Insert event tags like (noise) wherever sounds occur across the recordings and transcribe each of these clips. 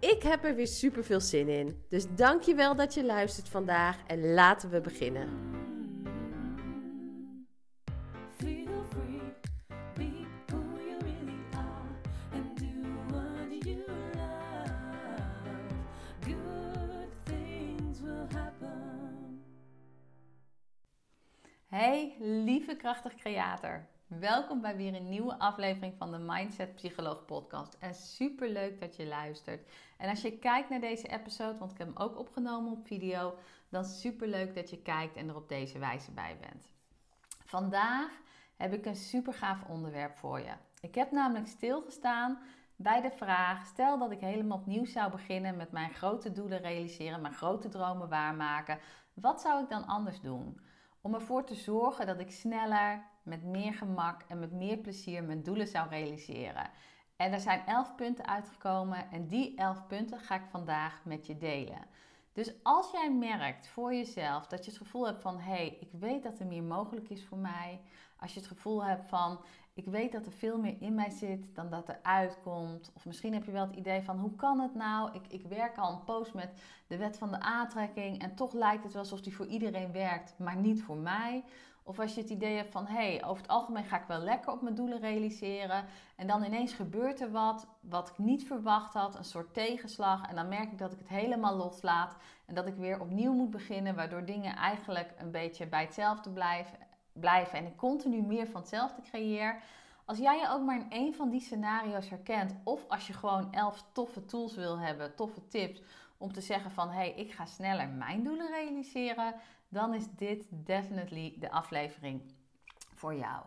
Ik heb er weer super veel zin in. Dus dankjewel dat je luistert vandaag en laten we beginnen. Hey, lieve krachtig creator. Welkom bij weer een nieuwe aflevering van de Mindset Psycholoog podcast. En super leuk dat je luistert. En als je kijkt naar deze episode, want ik heb hem ook opgenomen op video, dan super leuk dat je kijkt en er op deze wijze bij bent. Vandaag heb ik een super gaaf onderwerp voor je. Ik heb namelijk stilgestaan bij de vraag: stel dat ik helemaal opnieuw zou beginnen met mijn grote doelen realiseren, mijn grote dromen waarmaken. Wat zou ik dan anders doen? Om ervoor te zorgen dat ik sneller, met meer gemak en met meer plezier mijn doelen zou realiseren. En er zijn 11 punten uitgekomen en die 11 punten ga ik vandaag met je delen. Dus als jij merkt voor jezelf dat je het gevoel hebt van hé, hey, ik weet dat er meer mogelijk is voor mij. Als je het gevoel hebt van ik weet dat er veel meer in mij zit dan dat er uitkomt. Of misschien heb je wel het idee van hoe kan het nou? Ik, ik werk al een post met de wet van de aantrekking en toch lijkt het wel alsof die voor iedereen werkt, maar niet voor mij. Of als je het idee hebt van hé, hey, over het algemeen ga ik wel lekker op mijn doelen realiseren. En dan ineens gebeurt er wat wat ik niet verwacht had, een soort tegenslag. En dan merk ik dat ik het helemaal loslaat en dat ik weer opnieuw moet beginnen, waardoor dingen eigenlijk een beetje bij hetzelfde blijven, blijven en ik continu meer van hetzelfde creëer. Als jij je ook maar in één van die scenario's herkent, of als je gewoon elf toffe tools wil hebben, toffe tips om te zeggen van hé, hey, ik ga sneller mijn doelen realiseren, dan is dit definitely de aflevering voor jou.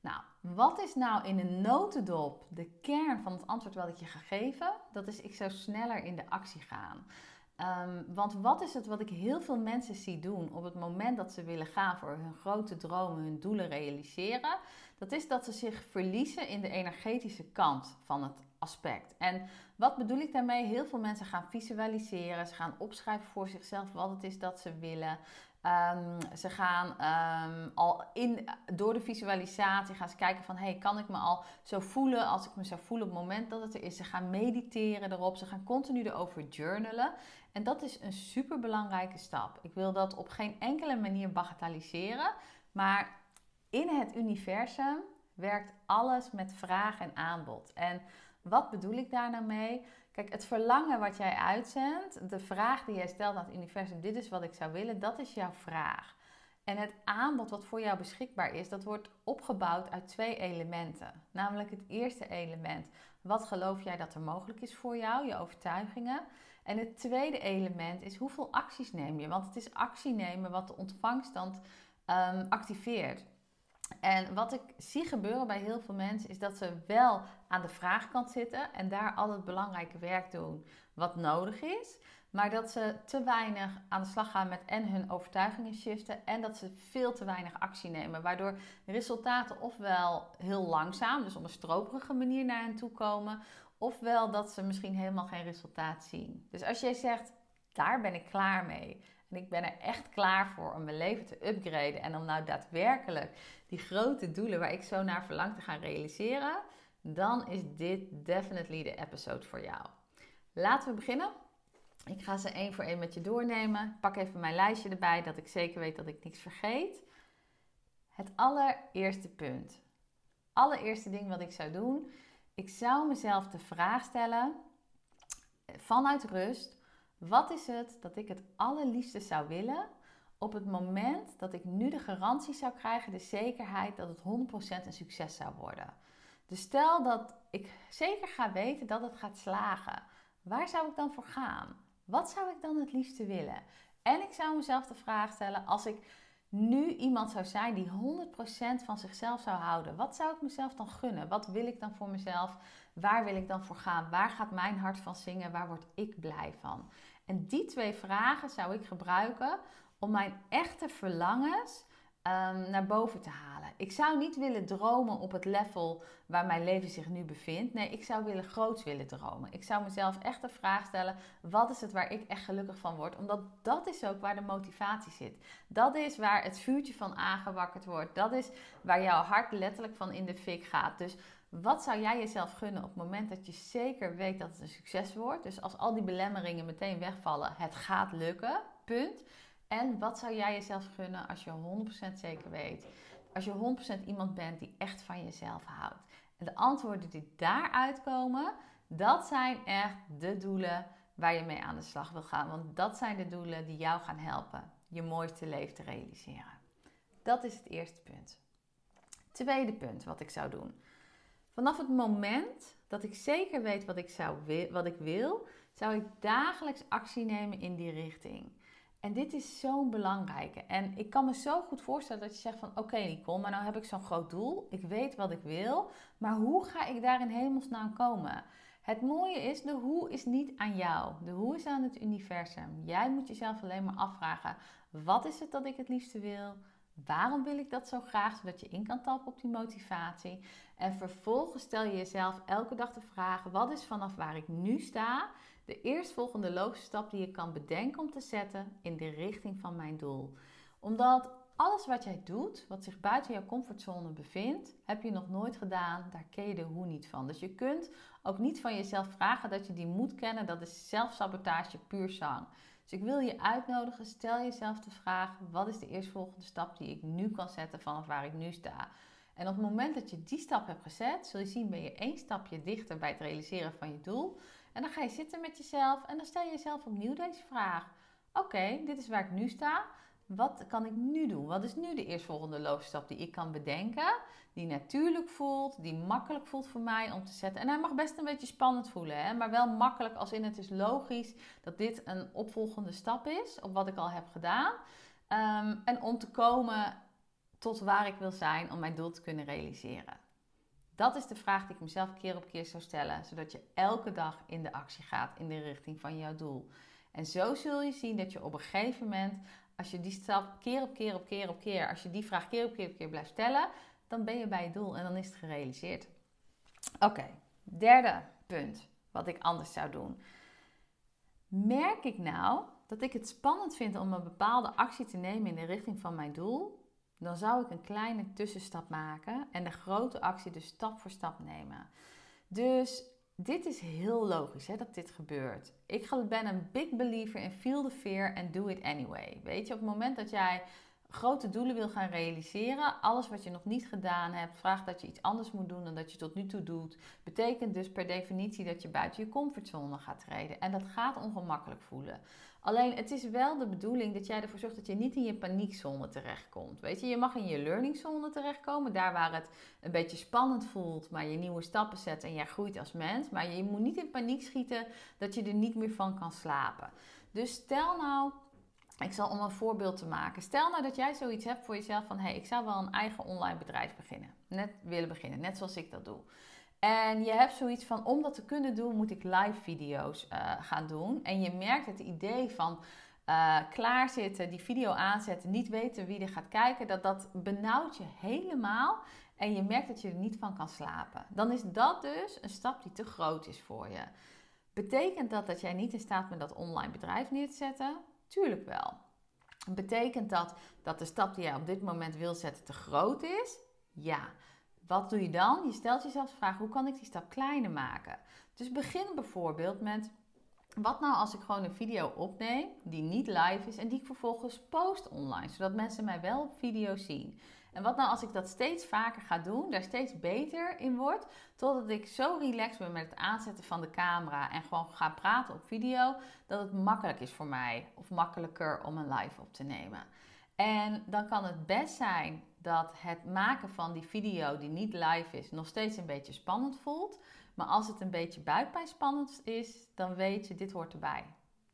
Nou, wat is nou in een notendop de kern van het antwoord wat ik je ga geven? Dat is ik zou sneller in de actie gaan. Ehm, want wat is het wat ik heel veel mensen zie doen op het moment dat ze willen gaan voor hun grote dromen, hun doelen realiseren? Dat is dat ze zich verliezen in de energetische kant van het aspect. En wat bedoel ik daarmee? Heel veel mensen gaan visualiseren, ze gaan opschrijven voor zichzelf wat het is dat ze willen. Ehm, ze gaan ehm, al in, door de visualisatie gaan ze kijken van... hey, kan ik me al zo voelen als ik me zou voelen op het moment dat het er is? Ze gaan mediteren erop. Ze gaan continu erover journalen. En dat is een super belangrijke stap. Ik wil dat op geen enkele manier bagatelliseren. Maar in het universum werkt alles met vraag en aanbod. En wat bedoel ik daar nou mee? Kijk, het verlangen wat jij uitzendt, de vraag die jij stelt aan het universum, dit is wat ik zou willen, dat is jouw vraag. En het aanbod wat voor jou beschikbaar is, dat wordt opgebouwd uit twee elementen. Namelijk het eerste element, wat geloof jij dat er mogelijk is voor jou, je overtuigingen. En het tweede element is hoeveel acties neem je? Want het is actie nemen wat de ontvangstand um, activeert. En wat ik zie gebeuren bij heel veel mensen is dat ze wel aan de vraagkant zitten en daar al het belangrijke werk doen wat nodig is. Maar dat ze te weinig aan de slag gaan met en hun overtuigingen shiften en dat ze veel te weinig actie nemen. Waardoor resultaten ofwel heel langzaam, dus op een stroperige manier naar hen toe komen, ofwel dat ze misschien helemaal geen resultaat zien. Dus als jij zegt, daar ben ik klaar mee. En ik ben er echt klaar voor om mijn leven te upgraden en om nou daadwerkelijk die grote doelen waar ik zo naar verlang te gaan realiseren, dan is dit definitely de episode voor jou. Laten we beginnen. Ik ga ze één voor één met je doornemen. Pak even mijn lijstje erbij, dat ik zeker weet dat ik niks vergeet. Het allereerste punt. Allereerste ding wat ik zou doen. Ik zou mezelf de vraag stellen, vanuit rust, wat is het dat ik het allerliefste zou willen op het moment dat ik nu de garantie zou krijgen, de zekerheid dat het 100% een succes zou worden. Dus stel dat ik zeker ga weten dat het gaat slagen. Waar zou ik dan voor gaan? Wat zou ik dan het liefste willen? En ik zou mezelf de vraag stellen: als ik nu iemand zou zijn die 100% van zichzelf zou houden, wat zou ik mezelf dan gunnen? Wat wil ik dan voor mezelf? Waar wil ik dan voor gaan? Waar gaat mijn hart van zingen? Waar word ik blij van? En die twee vragen zou ik gebruiken om mijn echte verlangens um, naar boven te halen. Ik zou niet willen dromen op het level waar mijn leven zich nu bevindt. Nee, ik zou willen groots willen dromen. Ik zou mezelf echt de vraag stellen: wat is het waar ik echt gelukkig van word? Omdat dat is ook waar de motivatie zit. Dat is waar het vuurtje van aangewakkerd wordt. Dat is waar jouw hart letterlijk van in de fik gaat. Dus wat zou jij jezelf gunnen op het moment dat je zeker weet dat het een succes wordt? Dus als al die belemmeringen meteen wegvallen, het gaat lukken. Punt. En wat zou jij jezelf gunnen als je 100% zeker weet? Als je 100% iemand bent die echt van jezelf houdt. En de antwoorden die daaruit komen, dat zijn echt de doelen waar je mee aan de slag wil gaan. Want dat zijn de doelen die jou gaan helpen je mooiste leven te realiseren. Dat is het eerste punt. Tweede punt wat ik zou doen. Vanaf het moment dat ik zeker weet wat ik, zou, wat ik wil, zou ik dagelijks actie nemen in die richting. En dit is zo'n belangrijke. En ik kan me zo goed voorstellen dat je zegt van... Oké Nicole, maar nou heb ik zo'n groot doel. Ik weet wat ik wil. Maar hoe ga ik daar in hemelsnaam komen? Het mooie is, de hoe is niet aan jou. De hoe is aan het universum. Jij moet jezelf alleen maar afvragen... Wat is het dat ik het liefste wil? Waarom wil ik dat zo graag? Zodat je in kan tappen op die motivatie. En vervolgens stel je jezelf elke dag de vraag: wat is vanaf waar ik nu sta de eerstvolgende logische stap die je kan bedenken om te zetten in de richting van mijn doel? Omdat alles wat jij doet, wat zich buiten jouw comfortzone bevindt, heb je nog nooit gedaan. Daar ken je de hoe niet van. Dus je kunt ook niet van jezelf vragen dat je die moet kennen. Dat is zelfsabotage puur zang. Dus ik wil je uitnodigen, stel jezelf de vraag: wat is de eerstvolgende stap die ik nu kan zetten vanaf waar ik nu sta? En op het moment dat je die stap hebt gezet, zul je zien, ben je één stapje dichter bij het realiseren van je doel. En dan ga je zitten met jezelf en dan stel je jezelf opnieuw deze vraag. Oké, dit is waar ik nu sta. Wat kan ik nu doen? Wat is nu de eerstvolgende loopstap die ik kan bedenken? Die natuurlijk voelt, die makkelijk voelt voor mij om te zetten. En hij mag best een beetje spannend voelen, hè? maar wel makkelijk als in het is logisch dat dit een opvolgende stap is op wat ik al heb gedaan. Um, en om te komen tot waar ik wil zijn om mijn doel te kunnen realiseren. Dat is de vraag die ik mezelf keer op keer zou stellen, zodat je elke dag in de actie gaat in de richting van jouw doel. En zo zul je zien dat je op een gegeven moment, als je die stap keer op keer op keer op keer, als je die vraag keer op keer op keer blijft stellen, dan ben je bij je doel en dan is het gerealiseerd. Oké, derde punt wat ik anders zou doen. Merk ik nou dat ik het spannend vind om een bepaalde actie te nemen in de richting van mijn doel, dan zou ik een kleine tussenstap maken en de grote actie dus stap voor stap nemen. Dus dit is heel logisch hè, dat dit gebeurt. Ik ben een big believer in feel the fear and do it anyway. Weet je, op het moment dat jij grote doelen wil gaan realiseren, alles wat je nog niet gedaan hebt, vraagt dat je iets anders moet doen dan dat je tot nu toe doet, betekent dus per definitie dat je buiten je comfortzone gaat treden. En dat gaat ongemakkelijk voelen. Alleen het is wel de bedoeling dat jij ervoor zorgt dat je niet in je paniekzone terechtkomt. Weet je, je mag in je learningzone terechtkomen, daar waar het een beetje spannend voelt, maar je nieuwe stappen zet en jij groeit als mens. Maar je moet niet in paniek schieten dat je er niet meer van kan slapen. Dus stel nou ik zal om een voorbeeld te maken. Stel nou dat jij zoiets hebt voor jezelf van: hé, hey, ik zou wel een eigen online bedrijf beginnen. Net willen beginnen, net zoals ik dat doe. En je hebt zoiets van: om dat te kunnen doen, moet ik live video's uh, gaan doen. En je merkt het idee van uh, klaarzitten, die video aanzetten, niet weten wie er gaat kijken, dat dat benauwt je helemaal. En je merkt dat je er niet van kan slapen. Dan is dat dus een stap die te groot is voor je. Betekent dat dat jij niet in staat bent dat online bedrijf neer te zetten? Tuurlijk wel. Betekent dat dat de stap die jij op dit moment wil zetten te groot is? Ja. Wat doe je dan? Je stelt jezelf de vraag: hoe kan ik die stap kleiner maken? Dus begin bijvoorbeeld met wat nou als ik gewoon een video opneem die niet live is en die ik vervolgens post online, zodat mensen mij wel op video zien? En wat nou als ik dat steeds vaker ga doen, daar steeds beter in word, totdat ik zo relaxed ben met het aanzetten van de camera en gewoon ga praten op video, dat het makkelijk is voor mij of makkelijker om een live op te nemen. En dan kan het best zijn dat het maken van die video die niet live is nog steeds een beetje spannend voelt. Maar als het een beetje buikpijnspannend is, dan weet je, dit hoort erbij.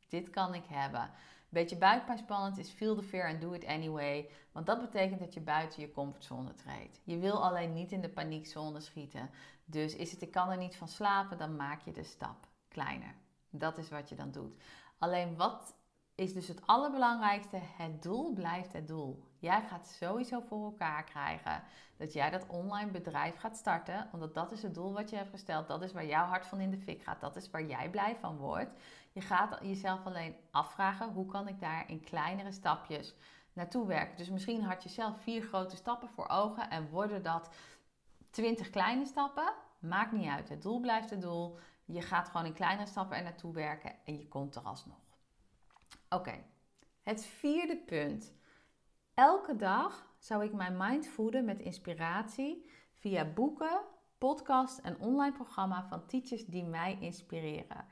Dit kan ik hebben. Een beetje buikpijnspannend is feel the fear and do it anyway. Want dat betekent dat je buiten je comfortzone treedt. Je wil alleen niet in de paniekzone schieten. Dus is het ik kan er niet van slapen, dan maak je de stap kleiner. Dat is wat je dan doet. Alleen wat is dus het allerbelangrijkste. Het doel blijft het doel. Jij gaat sowieso voor elkaar krijgen dat jij dat online bedrijf gaat starten. Omdat dat is het doel wat je hebt gesteld. Dat is waar jouw hart van in de fik gaat. Dat is waar jij blij van wordt. Je gaat jezelf alleen afvragen: hoe kan ik daar in kleinere stapjes naartoe werken? Dus misschien had je zelf vier grote stappen voor ogen en worden dat twintig kleine stappen. Maakt niet uit. Het doel blijft het doel. Je gaat gewoon in kleinere stappen er naartoe werken en je komt er alsnog. Oké, het vierde punt. Elke dag zou ik mijn mind voeden met inspiratie via boeken, podcast en online programma van teachers die mij inspireren.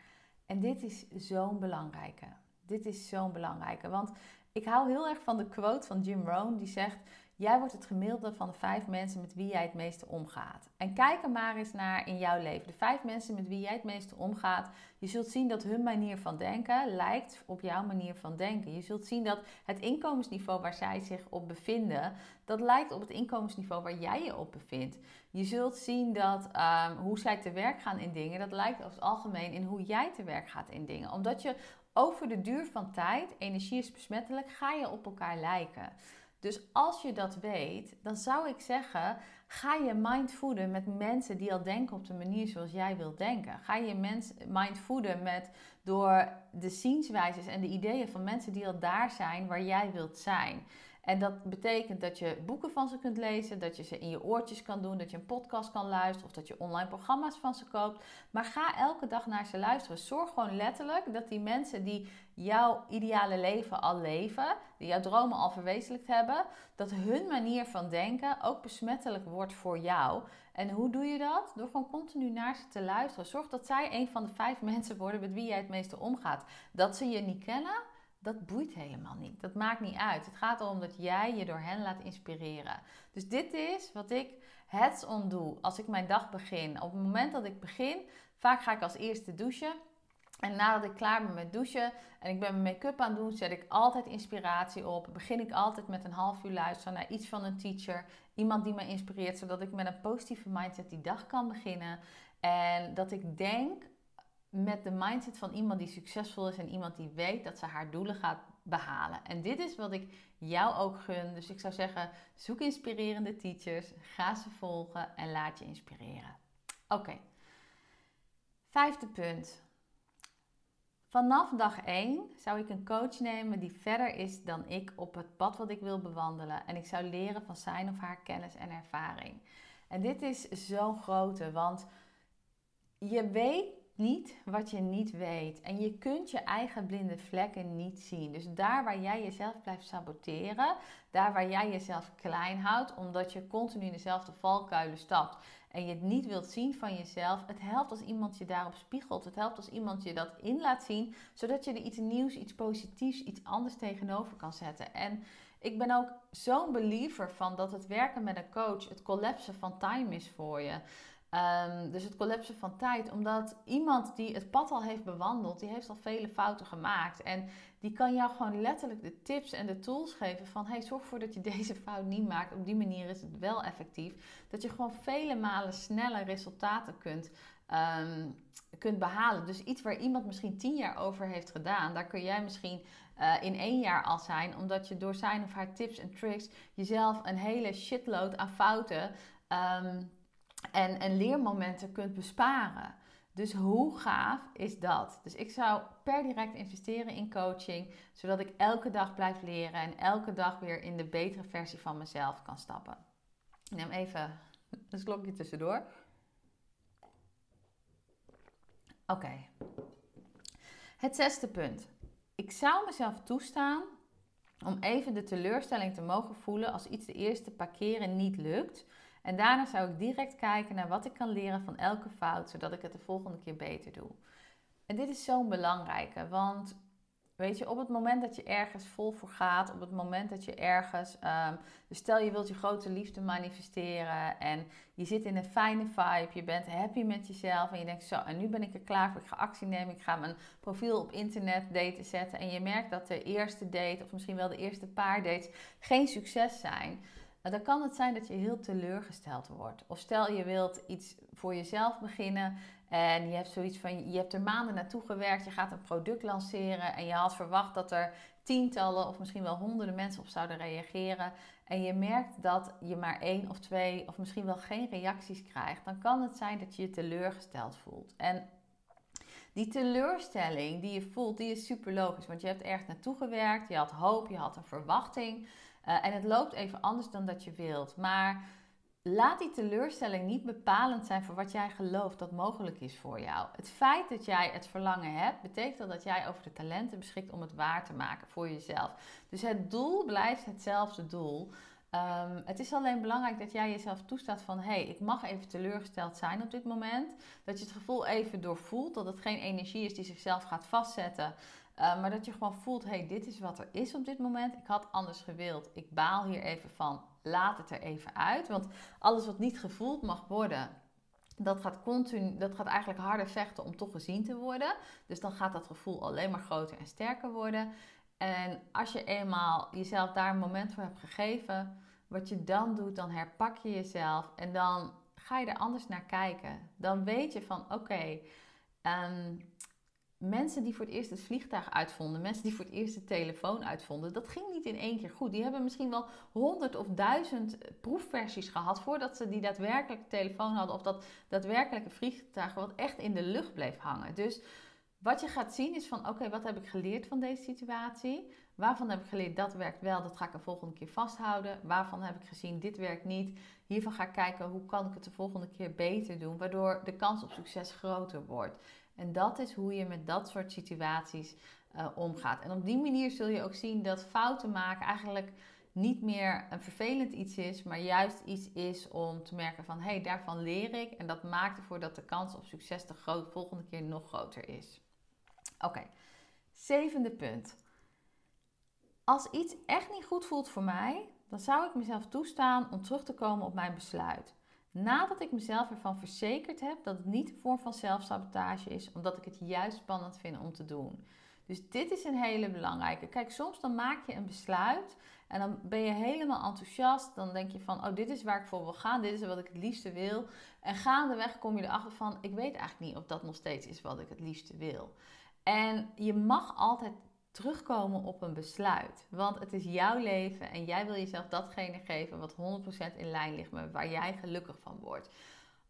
En dit is zo'n belangrijke. Dit is zo'n belangrijke, want ik hou heel erg van de quote van Jim Rohn die zegt: Jij wordt het gemiddelde van de vijf mensen met wie jij het meeste omgaat. En kijk er maar eens naar in jouw leven. De vijf mensen met wie jij het meeste omgaat. Je zult zien dat hun manier van denken lijkt op jouw manier van denken. Je zult zien dat het inkomensniveau waar zij zich op bevinden, dat lijkt op het inkomensniveau waar jij je op bevindt. Je zult zien dat um, hoe zij te werk gaan in dingen, dat lijkt over het algemeen in hoe jij te werk gaat in dingen. Omdat je over de duur van tijd, energie is besmettelijk, ga je op elkaar lijken. Dus als je dat weet, dan zou ik zeggen: ga je mind voeden met mensen die al denken op de manier zoals jij wilt denken. Ga je mens, mind voeden met, door de zienswijzes en de ideeën van mensen die al daar zijn waar jij wilt zijn. En dat betekent dat je boeken van ze kunt lezen, dat je ze in je oortjes kan doen, dat je een podcast kan luisteren of dat je online programma's van ze koopt. Maar ga elke dag naar ze luisteren. Zorg gewoon letterlijk dat die mensen die jouw ideale leven al leven, die jouw dromen al verwezenlijkt hebben, dat hun manier van denken ook besmettelijk wordt voor jou. En hoe doe je dat? Door gewoon continu naar ze te luisteren. Zorg dat zij een van de vijf (laughs) mensen worden met wie jij het meeste omgaat. Dat ze je niet kennen dat boeit helemaal niet. Dat maakt niet uit. Het gaat erom dat jij je door hen laat inspireren. Dus dit is wat ik het on doe als ik mijn dag begin. Op het moment dat ik begin, vaak ga ik als eerste douchen. En nadat ik klaar ben met douchen en ik ben mijn make-up aan het doen, zet ik altijd inspiratie op. Begin ik altijd met een half uur luisteren naar iets van een teacher. Iemand die me inspireert, zodat ik met een positieve mindset die dag kan beginnen. En dat ik denk met de mindset van iemand die succesvol is en iemand die weet dat ze haar doelen gaat behalen. En dit is wat ik jou ook gun. Dus ik zou zeggen, zoek inspirerende teachers, ga ze volgen en laat je inspireren. Oké. Vijfde punt. Vanaf dag 1 zou ik een coach nemen die verder is dan ik op het pad wat ik wil bewandelen. En ik zou leren van zijn of haar kennis en ervaring. En dit is zo'n grote, want je weet niet wat je niet weet. En je kunt je eigen blinde vlekken niet zien. Dus daar waar jij jezelf blijft saboteren, daar waar jij jezelf klein houdt, omdat je continu in dezelfde valkuilen stapt en je het niet wilt zien van jezelf, het helpt als iemand je daarop spiegelt. Het helpt als iemand je dat in laat zien, zodat je er iets nieuws, iets positiefs, iets anders tegenover kan zetten. En ik ben ook zo'n believer van dat het werken met een coach het collapsen van time is voor je. Ehm, dus het collapsen van tijd, omdat iemand die het pad al heeft bewandeld, die heeft al vele fouten gemaakt. En die kan jou gewoon letterlijk de tips en de tools geven van, hey, zorg ervoor dat je (laughs) deze fout niet maakt. Op die manier is het wel effectief. Dat je gewoon vele malen sneller resultaten kunt, ehm, kunt behalen. Dus iets waar iemand misschien tien jaar over heeft gedaan, daar kun jij misschien uh, in één jaar al zijn, omdat je door zijn of haar tips en tricks jezelf een hele shitload aan fouten um, en, en leermomenten kunt besparen. Dus hoe gaaf is dat? Dus ik zou per direct investeren in coaching, zodat ik elke dag blijf leren en elke dag weer in de betere versie van mezelf kan stappen. Ik neem even (laughs) een slokje tussendoor. Oké. Het zesde punt. Ik zou mezelf toestaan om even de teleurstelling te mogen voelen als iets de eerste paar keren niet lukt. En daarna zou ik direct kijken naar wat ik kan leren van elke fout, zodat ik het de volgende keer beter doe. En dit is zo'n belangrijke, want Weet je, op het moment dat je ergens vol voor gaat, op het moment dat je ergens, um, dus stel je wilt je grote liefde manifesteren en je zit in een fijne vibe, je bent happy met jezelf en je denkt zo, en nu ben ik er klaar voor, ik ga actie nemen, ik ga mijn profiel op internet daten zetten en je merkt dat de eerste date of misschien wel de eerste paar dates geen succes zijn. Dan kan het zijn dat je heel teleurgesteld wordt. Of stel je wilt iets voor jezelf beginnen en je hebt zoiets van, je hebt er maanden naartoe gewerkt, je gaat een product lanceren en je had verwacht dat er tientallen of misschien wel honderden mensen op zouden reageren. En je merkt dat je maar één of twee of misschien wel geen reacties krijgt. Dan kan het zijn dat je je teleurgesteld voelt. En die teleurstelling die je voelt, die is super logisch. Want je hebt ergens naartoe gewerkt, je had hoop, je had een verwachting. Uh, en het loopt even anders dan dat je wilt. Maar laat die teleurstelling niet bepalend zijn voor wat jij gelooft dat mogelijk is voor jou. Het feit dat jij het verlangen hebt, betekent dat jij over de talenten beschikt om het waar te maken voor jezelf. Dus het doel blijft hetzelfde doel. Um, het is alleen belangrijk dat jij jezelf toestaat van hé, hey, ik mag even teleurgesteld zijn op dit moment. Dat je het gevoel even doorvoelt, dat het geen energie is die zichzelf gaat vastzetten. Uh, maar dat je gewoon voelt, hey, dit is wat er is op dit moment. Ik had anders gewild. Ik baal hier even van laat het er even uit. Want alles wat niet gevoeld mag worden, dat gaat, continu, dat gaat eigenlijk harder vechten om toch gezien te worden. Dus dan gaat dat gevoel alleen maar groter en sterker worden. En als je eenmaal jezelf daar een moment voor hebt gegeven, wat je dan doet, dan herpak je jezelf en dan ga je er anders naar kijken. Dan weet je van oké, ehm, mensen die voor het eerst het vliegtuig uitvonden, mensen die voor het eerst de telefoon uitvonden, dat ging niet in één keer goed. Die hebben misschien wel honderd of duizend proefversies gehad voordat ze die daadwerkelijke telefoon hadden of dat daadwerkelijke vliegtuig wat echt in de lucht bleef hangen. Dus wat je gaat zien is van oké, wat heb ik geleerd van deze situatie? Waarvan heb ik geleerd dat werkt wel, dat ga ik de volgende keer vasthouden. Waarvan heb ik gezien dit werkt niet? Hiervan ga ik kijken hoe kan ik het de volgende keer beter doen, waardoor de kans op succes groter wordt. En dat is hoe je met dat soort situaties uh, omgaat. En op die manier zul je ook zien dat fouten maken eigenlijk niet meer een vervelend iets is, maar juist iets is om te merken van hé, hey, daarvan leer ik. En dat maakt ervoor dat de kans op succes de volgende keer nog groter is. Oké, zevende punt. Als iets echt niet goed voelt voor mij, dan zou ik mezelf toestaan om terug te komen op mijn besluit. Nadat ik mezelf ervan verzekerd heb dat het niet een vorm van zelfsabotage is, omdat ik het juist spannend vind om te doen. Dus dit is een hele belangrijke. Kijk, soms dan maak je een besluit en dan ben je helemaal enthousiast. Dan denk je van, oh, dit is waar ik voor wil gaan. Dit is wat ik het liefste wil. En gaandeweg kom je erachter van, ik weet eigenlijk niet of dat nog steeds is wat ik het liefste wil. En je mag altijd terugkomen op een besluit. Want het is jouw leven en jij wil jezelf datgene geven wat 100% in lijn ligt met waar jij gelukkig van wordt.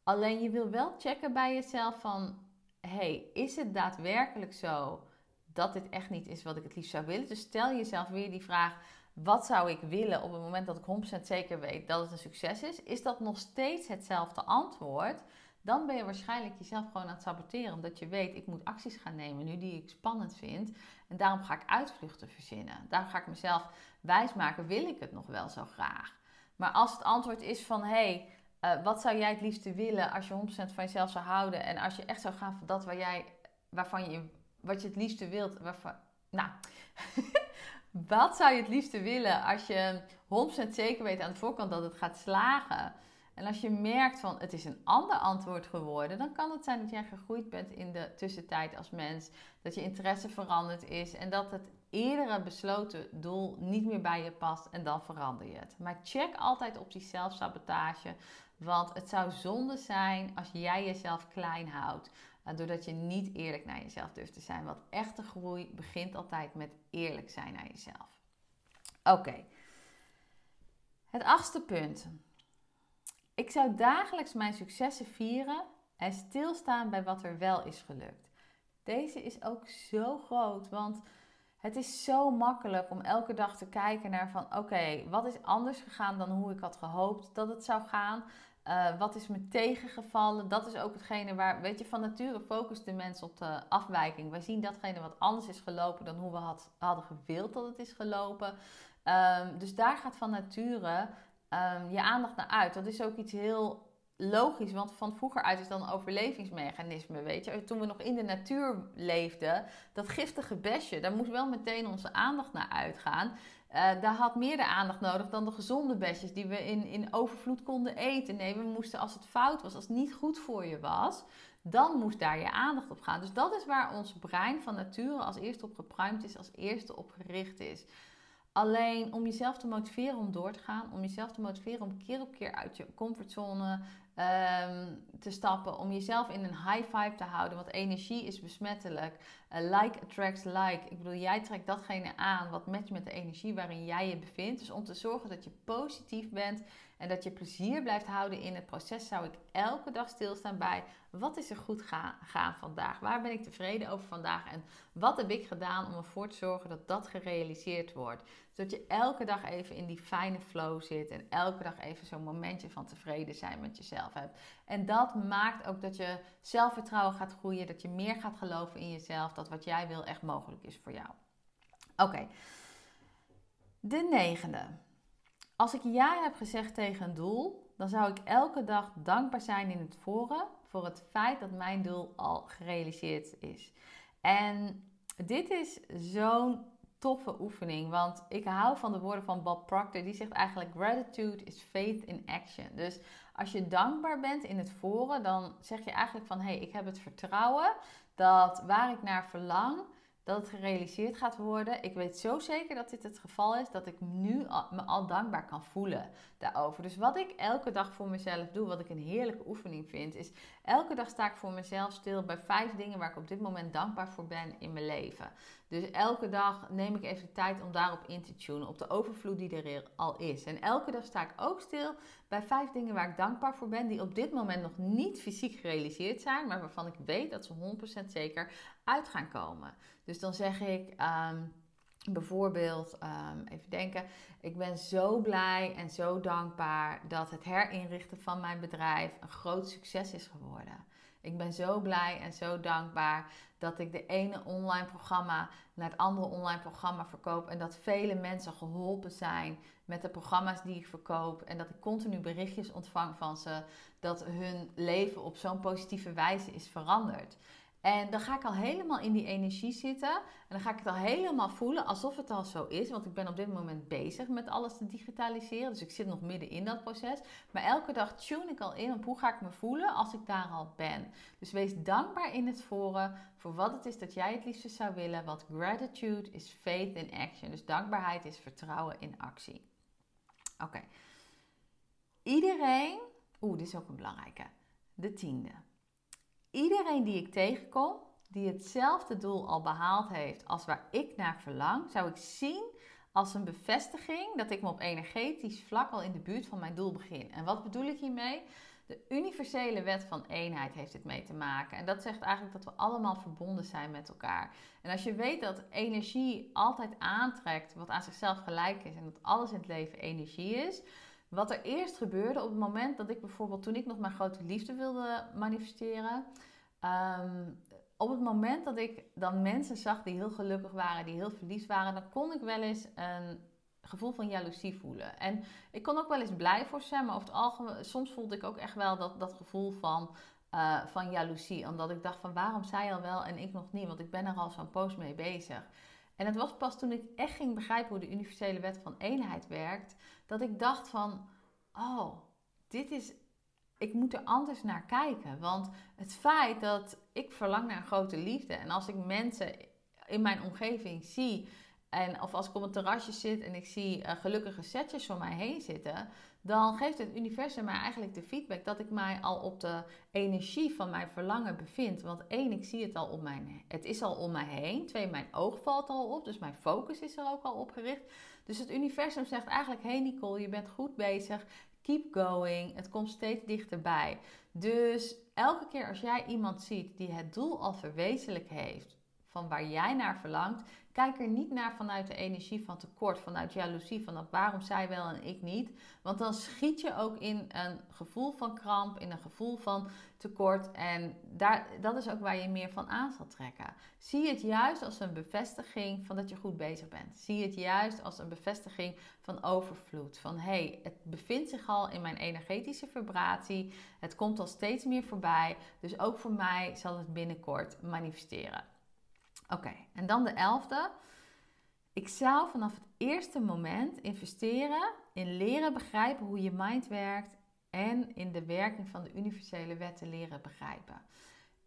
Alleen je wil wel checken bij jezelf van, hey, is het daadwerkelijk zo dat dit echt niet is wat ik het liefst zou willen? Dus stel jezelf weer die vraag, wat zou ik willen op het moment dat ik 100% zeker weet dat het een succes is? Is dat nog steeds hetzelfde antwoord? Dan ben je waarschijnlijk jezelf gewoon aan het saboteren. Omdat je weet, ik moet acties gaan nemen nu die ik spannend vind. En daarom ga ik uitvluchten verzinnen. Daarom ga ik mezelf wijsmaken, wil ik het nog wel zo graag? Maar als het antwoord is van, hey, uh, wat zou jij het liefste willen als je 100% van jezelf zou houden? En als je echt zou gaan voor dat waar jij, waarvan je, wat je het liefste wilt, waarvan, nou... (laughs) wat zou je het liefste willen als je 100% zeker weet aan de voorkant dat het gaat slagen? En als je merkt van het is een ander antwoord geworden, dan kan het zijn dat jij gegroeid bent in de tussentijd als mens, dat je interesse veranderd is en dat het eerdere besloten doel niet meer bij je past en dan verander je het. Maar check altijd op die zelfsabotage, want het zou zonde zijn als jij jezelf klein houdt, eh, doordat je niet eerlijk naar jezelf durft te zijn. Want echte groei begint altijd met eerlijk zijn naar jezelf. Oké. Het achtste punt. Ik zou dagelijks mijn successen vieren en stilstaan bij wat er wel is gelukt. Deze is ook zo groot, want het is zo makkelijk om elke dag te kijken naar van oké, wat is anders gegaan dan hoe ik had gehoopt dat het zou gaan. Uh, wat is me tegengevallen? Dat is ook hetgene waar, weet je, van nature focust de mens op de afwijking. Wij zien datgene wat anders is gelopen dan hoe we had, hadden gewild dat het is gelopen. Um, dus daar gaat van nature um, je aandacht naar uit. Dat is ook iets heel logisch, want van vroeger uit is dan een overlevingsmechanisme, weet je. Toen we nog in de natuur leefden, dat giftige besje, daar moest wel meteen onze aandacht naar uitgaan. Uh, daar had meer de aandacht nodig dan de gezonde besjes die we in, in overvloed konden eten. Nee, we moesten als het fout was, als het niet goed voor je was, dan moest daar je aandacht op gaan. Dus dat is waar ons brein van nature als eerste op gepruimd is, als eerste op gericht is. Alleen om jezelf te motiveren om door te gaan, om jezelf te motiveren om keer op keer uit je comfortzone um, te stappen, om jezelf in een high vibe te houden, want energie is besmettelijk. Uh, like attracts like. Ik bedoel, jij trekt datgene aan wat matcht met de energie waarin jij je bevindt. Dus om te zorgen dat je positief bent en dat je plezier blijft houden in het proces, zou ik elke dag stilstaan bij wat is er goed gaan, vandaag? Waar ben ik tevreden over vandaag? En wat heb ik gedaan om ervoor te zorgen dat dat gerealiseerd wordt? Zodat je elke dag even in die fijne flow zit en elke dag even zo'n momentje van tevreden zijn met jezelf hebt. En dat maakt ook dat je zelfvertrouwen gaat groeien, dat je meer gaat geloven in jezelf, dat wat jij wil echt mogelijk is voor jou. Oké, de negende. Als ik ja heb gezegd tegen een doel, dan zou ik elke dag dankbaar zijn in het voren voor het feit dat mijn doel al gerealiseerd is. En dit is zo'n toffe oefening, want ik hou van de woorden van Bob Proctor. Die zegt eigenlijk: gratitude is faith in action. Dus als je dankbaar bent in het voren, dan zeg je eigenlijk van: hé, hey, ik heb het vertrouwen dat waar ik naar verlang dat het gerealiseerd gaat worden. Ik weet zo zeker dat dit het geval is, dat ik nu al, me al dankbaar kan voelen daarover. Dus wat ik elke dag voor mezelf doe, wat ik een heerlijke oefening vind, is elke dag sta ik voor mezelf stil bij vijf dingen waar ik op dit moment dankbaar voor ben in mijn leven. Dus elke dag neem ik even de tijd om daarop in te tunen, op de overvloed die er al is. En elke dag sta ik ook stil bij vijf dingen waar ik dankbaar voor ben, die op dit moment nog niet fysiek gerealiseerd zijn, maar waarvan ik weet dat ze 100% zeker uit gaan komen. Dus dan zeg ik ehm, bijvoorbeeld, um, even denken, ik ben zo blij en zo dankbaar dat het herinrichten van mijn bedrijf een groot succes is geworden. Ik ben zo blij en zo dankbaar dat ik de ene online programma naar het andere online programma verkoop en dat vele mensen geholpen zijn met de programma's die ik verkoop en dat ik continu berichtjes ontvang van ze dat hun leven op zo'n positieve wijze is veranderd. En dan ga ik al helemaal in die energie zitten. En dan ga ik het al helemaal voelen alsof het al zo is. Want ik ben op dit moment bezig met alles te digitaliseren. Dus ik zit nog midden in dat proces. Maar elke dag tune ik al in op hoe ga ik me voelen als ik daar al ben. Dus wees dankbaar in het voren voor wat het is dat jij het liefste zou willen. Want gratitude is faith in action. Dus dankbaarheid is vertrouwen in actie. Oké. Iedereen. Oeh, dit is ook een belangrijke. De tiende. Iedereen die ik tegenkom, die hetzelfde doel al behaald heeft als waar ik naar verlang, zou ik zien als een bevestiging dat ik me op energetisch vlak al in de buurt van mijn doel begin. En wat bedoel ik hiermee? De universele wet van eenheid heeft dit mee te maken. En dat zegt eigenlijk dat we allemaal verbonden zijn met elkaar. En als je weet dat energie altijd aantrekt wat aan zichzelf gelijk is en dat alles in het leven energie is, wat er eerst gebeurde op het moment dat ik bijvoorbeeld, toen ik nog mijn grote liefde wilde manifesteren, ehm, op het moment dat ik dan mensen zag die heel gelukkig waren, die heel verliefd waren, dan kon ik wel eens een gevoel van jaloezie voelen. En ik kon ook wel eens blij voor ze, maar over het algemeen, soms voelde ik ook echt wel dat, dat gevoel van, uh, van jaloezie. Omdat ik dacht van waarom zij al wel en ik nog niet, want ik ben er al zo'n post mee bezig. En het was pas toen ik echt ging begrijpen hoe de universele wet van eenheid werkt, dat ik dacht van, oh, dit is, ik moet er anders naar kijken. Want het feit dat ik verlang naar een grote liefde en als ik mensen in mijn omgeving zie, en of als ik op een terrasje zit en ik zie uh, gelukkige setjes om mij heen zitten, dan geeft het universum mij eigenlijk de feedback dat ik mij al op de energie van mijn verlangen bevind. Want één, ik zie het al om mij, het is al om mij heen. Twee, mijn oog valt al op, dus mijn focus is er ook al op gericht. Dus het universum zegt eigenlijk: hey Nicole, je bent goed bezig. Keep going. Het komt steeds dichterbij. Dus elke keer als jij iemand ziet die het doel al verwezenlijk heeft van waar jij naar verlangt, kijk er niet naar vanuit de energie van tekort, vanuit jaloezie, van waarom zij wel en ik niet. Want dan schiet je ook in een gevoel van kramp, in een gevoel van tekort. En daar, dat is ook waar je meer van aan zal trekken. Zie het juist als een bevestiging van dat je goed bezig bent. Zie het juist als een bevestiging van overvloed. Van hé, hey, het bevindt zich al in mijn energetische vibratie. Het komt al steeds meer voorbij. Dus ook voor mij zal het binnenkort manifesteren. Oké, en dan de elfde. Ik zou vanaf het eerste moment investeren in leren begrijpen hoe je mind werkt en in de werking van de universele wetten leren begrijpen.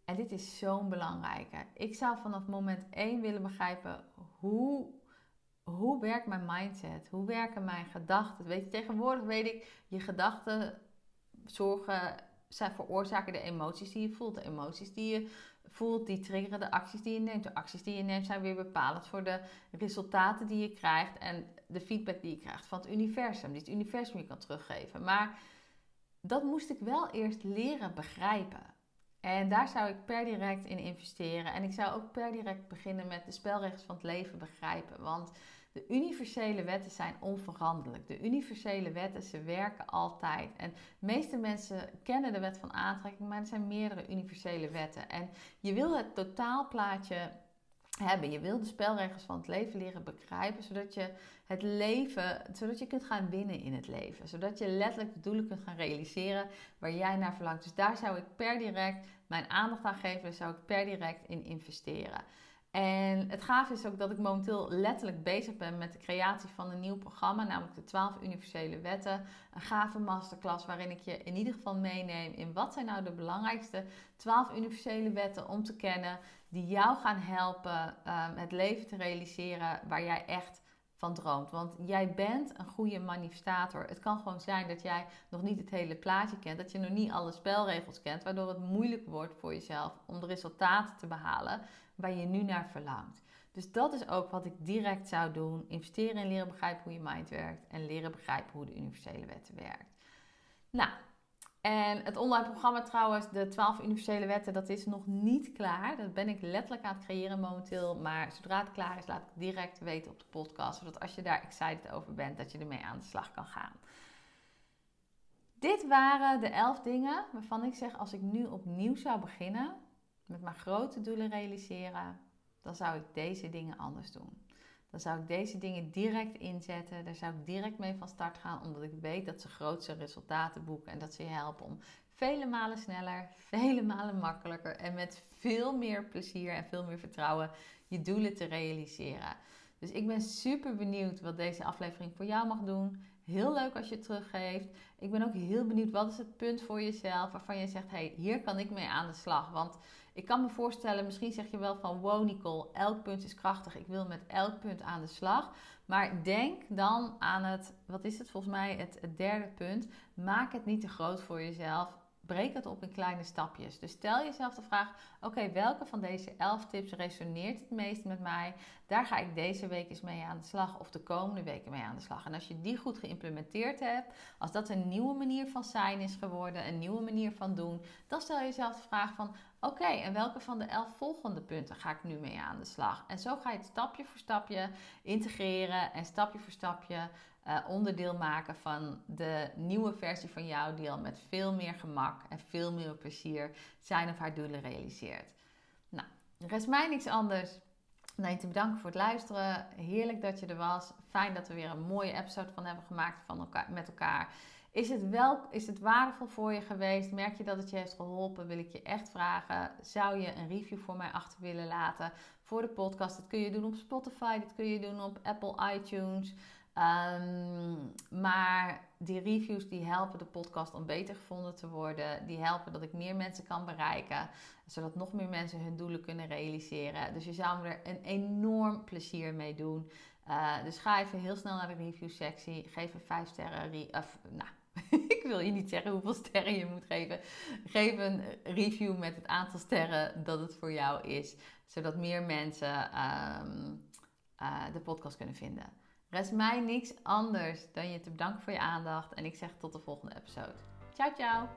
En dit is zo'n belangrijke. Ik zou vanaf moment 1 willen begrijpen hoe, hoe werkt mijn mindset? Hoe werken mijn gedachten? Weet je, tegenwoordig weet ik, je gedachten zorgen, zijn veroorzaken de emoties die je voelt. De emoties die je voelt, die triggeren de acties die je neemt. De acties die je neemt zijn weer bepalend voor de resultaten die je krijgt en de feedback die je krijgt van het universum, die het universum je kan teruggeven. Maar dat moest ik wel eerst leren begrijpen. En daar zou ik per direct in investeren. En ik zou ook per direct beginnen met de spelregels van het leven begrijpen. Want de universele wetten zijn onveranderlijk. De universele wetten, ze werken altijd. En de meeste mensen kennen de wet van aantrekking, maar er zijn meerdere universele wetten. En je wil het totaalplaatje hebben. Je wil de spelregels van het leven leren begrijpen, zodat je het leven, zodat je kunt gaan winnen in het leven. Zodat je letterlijk de doelen kunt gaan realiseren waar jij naar verlangt. Dus daar zou ik per direct mijn aandacht aan geven, daar zou ik per direct in investeren. En het gaaf is ook dat ik momenteel letterlijk bezig ben met de creatie van een nieuw programma, namelijk de 12 universele wetten. Een gave masterclass waarin ik je in ieder geval meeneem in wat zijn nou de belangrijkste 12 universele wetten om te kennen, die jou gaan helpen um, het leven te realiseren waar jij echt droomt. Want jij bent een goede manifestator. Het kan gewoon zijn dat jij nog niet het hele plaatje kent, dat je nog niet alle spelregels kent, waardoor het moeilijk wordt voor jezelf om de resultaten te behalen waar je nu naar verlangt. Dus dat is ook wat ik direct zou doen. Investeren in leren begrijpen hoe je mind werkt en leren begrijpen hoe de universele wetten werkt. Nou, en het online programma trouwens, de 12 universele wetten, dat is nog niet klaar. Dat ben ik letterlijk aan het creëren momenteel. Maar zodra het klaar is, laat ik direct weten op de podcast. Zodat als je daar excited over bent, dat je ermee aan de slag kan gaan. Dit waren de 11 dingen waarvan ik zeg, als ik nu opnieuw zou beginnen met mijn grote doelen realiseren, dan zou ik deze dingen anders doen. Dan zou ik deze dingen direct inzetten. Daar zou ik direct mee van start gaan, omdat ik weet dat ze grootste resultaten boeken en dat ze je helpen om vele malen sneller, vele malen makkelijker en met veel meer plezier en veel meer vertrouwen je doelen te realiseren. Dus ik ben super benieuwd wat deze aflevering voor jou mag doen. Heel leuk als je het teruggeeft. Ik ben ook heel benieuwd wat is het punt voor jezelf waarvan je zegt: hey, hier kan ik mee aan de slag. Want ik kan me voorstellen, misschien zeg je wel van wow Nicole, elk punt is krachtig. Ik wil met elk punt aan de slag. Maar denk dan aan het, wat is het volgens mij, het, het derde punt. Maak het niet te groot voor jezelf breek het op in kleine stapjes. Dus stel jezelf de vraag: oké, welke van deze 11 tips resoneert het meest met mij? Daar ga ik deze week eens mee aan de slag of de komende weken mee aan de slag. En als je die goed geïmplementeerd hebt, als dat een nieuwe manier van zijn is geworden, een nieuwe manier van doen, dan stel jezelf de vraag van: oké, en welke van de 11 volgende punten ga ik nu mee aan de slag? En zo ga je het stapje voor stapje integreren en stapje voor stapje uh, onderdeel maken van de nieuwe versie van jou, die al met veel meer gemak en veel meer plezier zijn of haar doelen realiseert. Nou, rest mij niks anders dan je te bedanken voor het luisteren. Heerlijk dat je er was. Fijn dat we weer een mooie episode van hebben gemaakt van elkaar, met elkaar. Is het, wel, is het waardevol voor je geweest? Merk je dat het je heeft geholpen? Wil ik je echt vragen, zou je een review voor mij achter willen laten voor de podcast? Dat kun je doen op Spotify, dat kun je doen op Apple iTunes. Ehm, maar die reviews die helpen de podcast om beter gevonden te worden. Die helpen dat ik meer mensen kan bereiken. Zodat nog meer mensen hun doelen kunnen realiseren. Dus je zou me er een enorm plezier mee doen. Uh, dus ga even heel snel naar de review sectie. Geef een 5 sterren. Of, nou, (laughs) ik wil je niet zeggen hoeveel sterren je moet geven. Geef een review met het aantal sterren dat het voor jou is. Zodat meer mensen um, uh, de podcast kunnen vinden. Rest mij niks anders dan je te bedanken voor je aandacht en ik zeg tot de volgende episode. Ciao, ciao!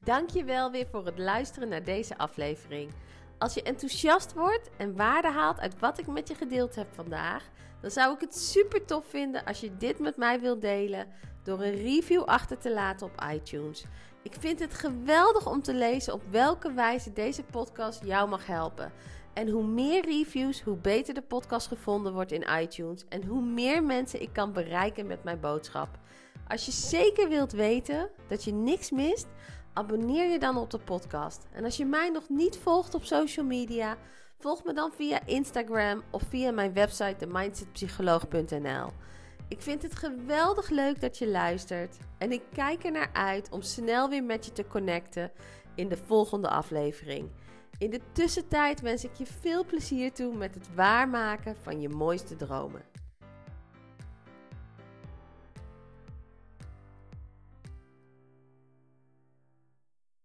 Dankjewel weer voor het luisteren naar deze aflevering. Als je enthousiast wordt en waarde haalt uit wat ik met je gedeeld heb vandaag, dan zou ik het super tof vinden als je dit met mij wilt delen door een review achter te laten op iTunes. Ik vind het geweldig om te lezen op welke wijze deze podcast jou mag helpen. En hoe meer reviews, hoe beter de podcast gevonden wordt in iTunes en hoe meer mensen ik kan bereiken met mijn boodschap. Als je zeker wilt weten dat je niks mist, abonneer je dan op de podcast. En als je mij nog niet volgt op social media, volg me dan via Instagram of via mijn website themindsetpsycholoog.nl. Ik vind het geweldig leuk dat je luistert en ik kijk er naar uit om snel weer met je te connecten in de volgende aflevering. In de tussentijd wens ik je veel plezier toe met het waarmaken van je mooiste dromen.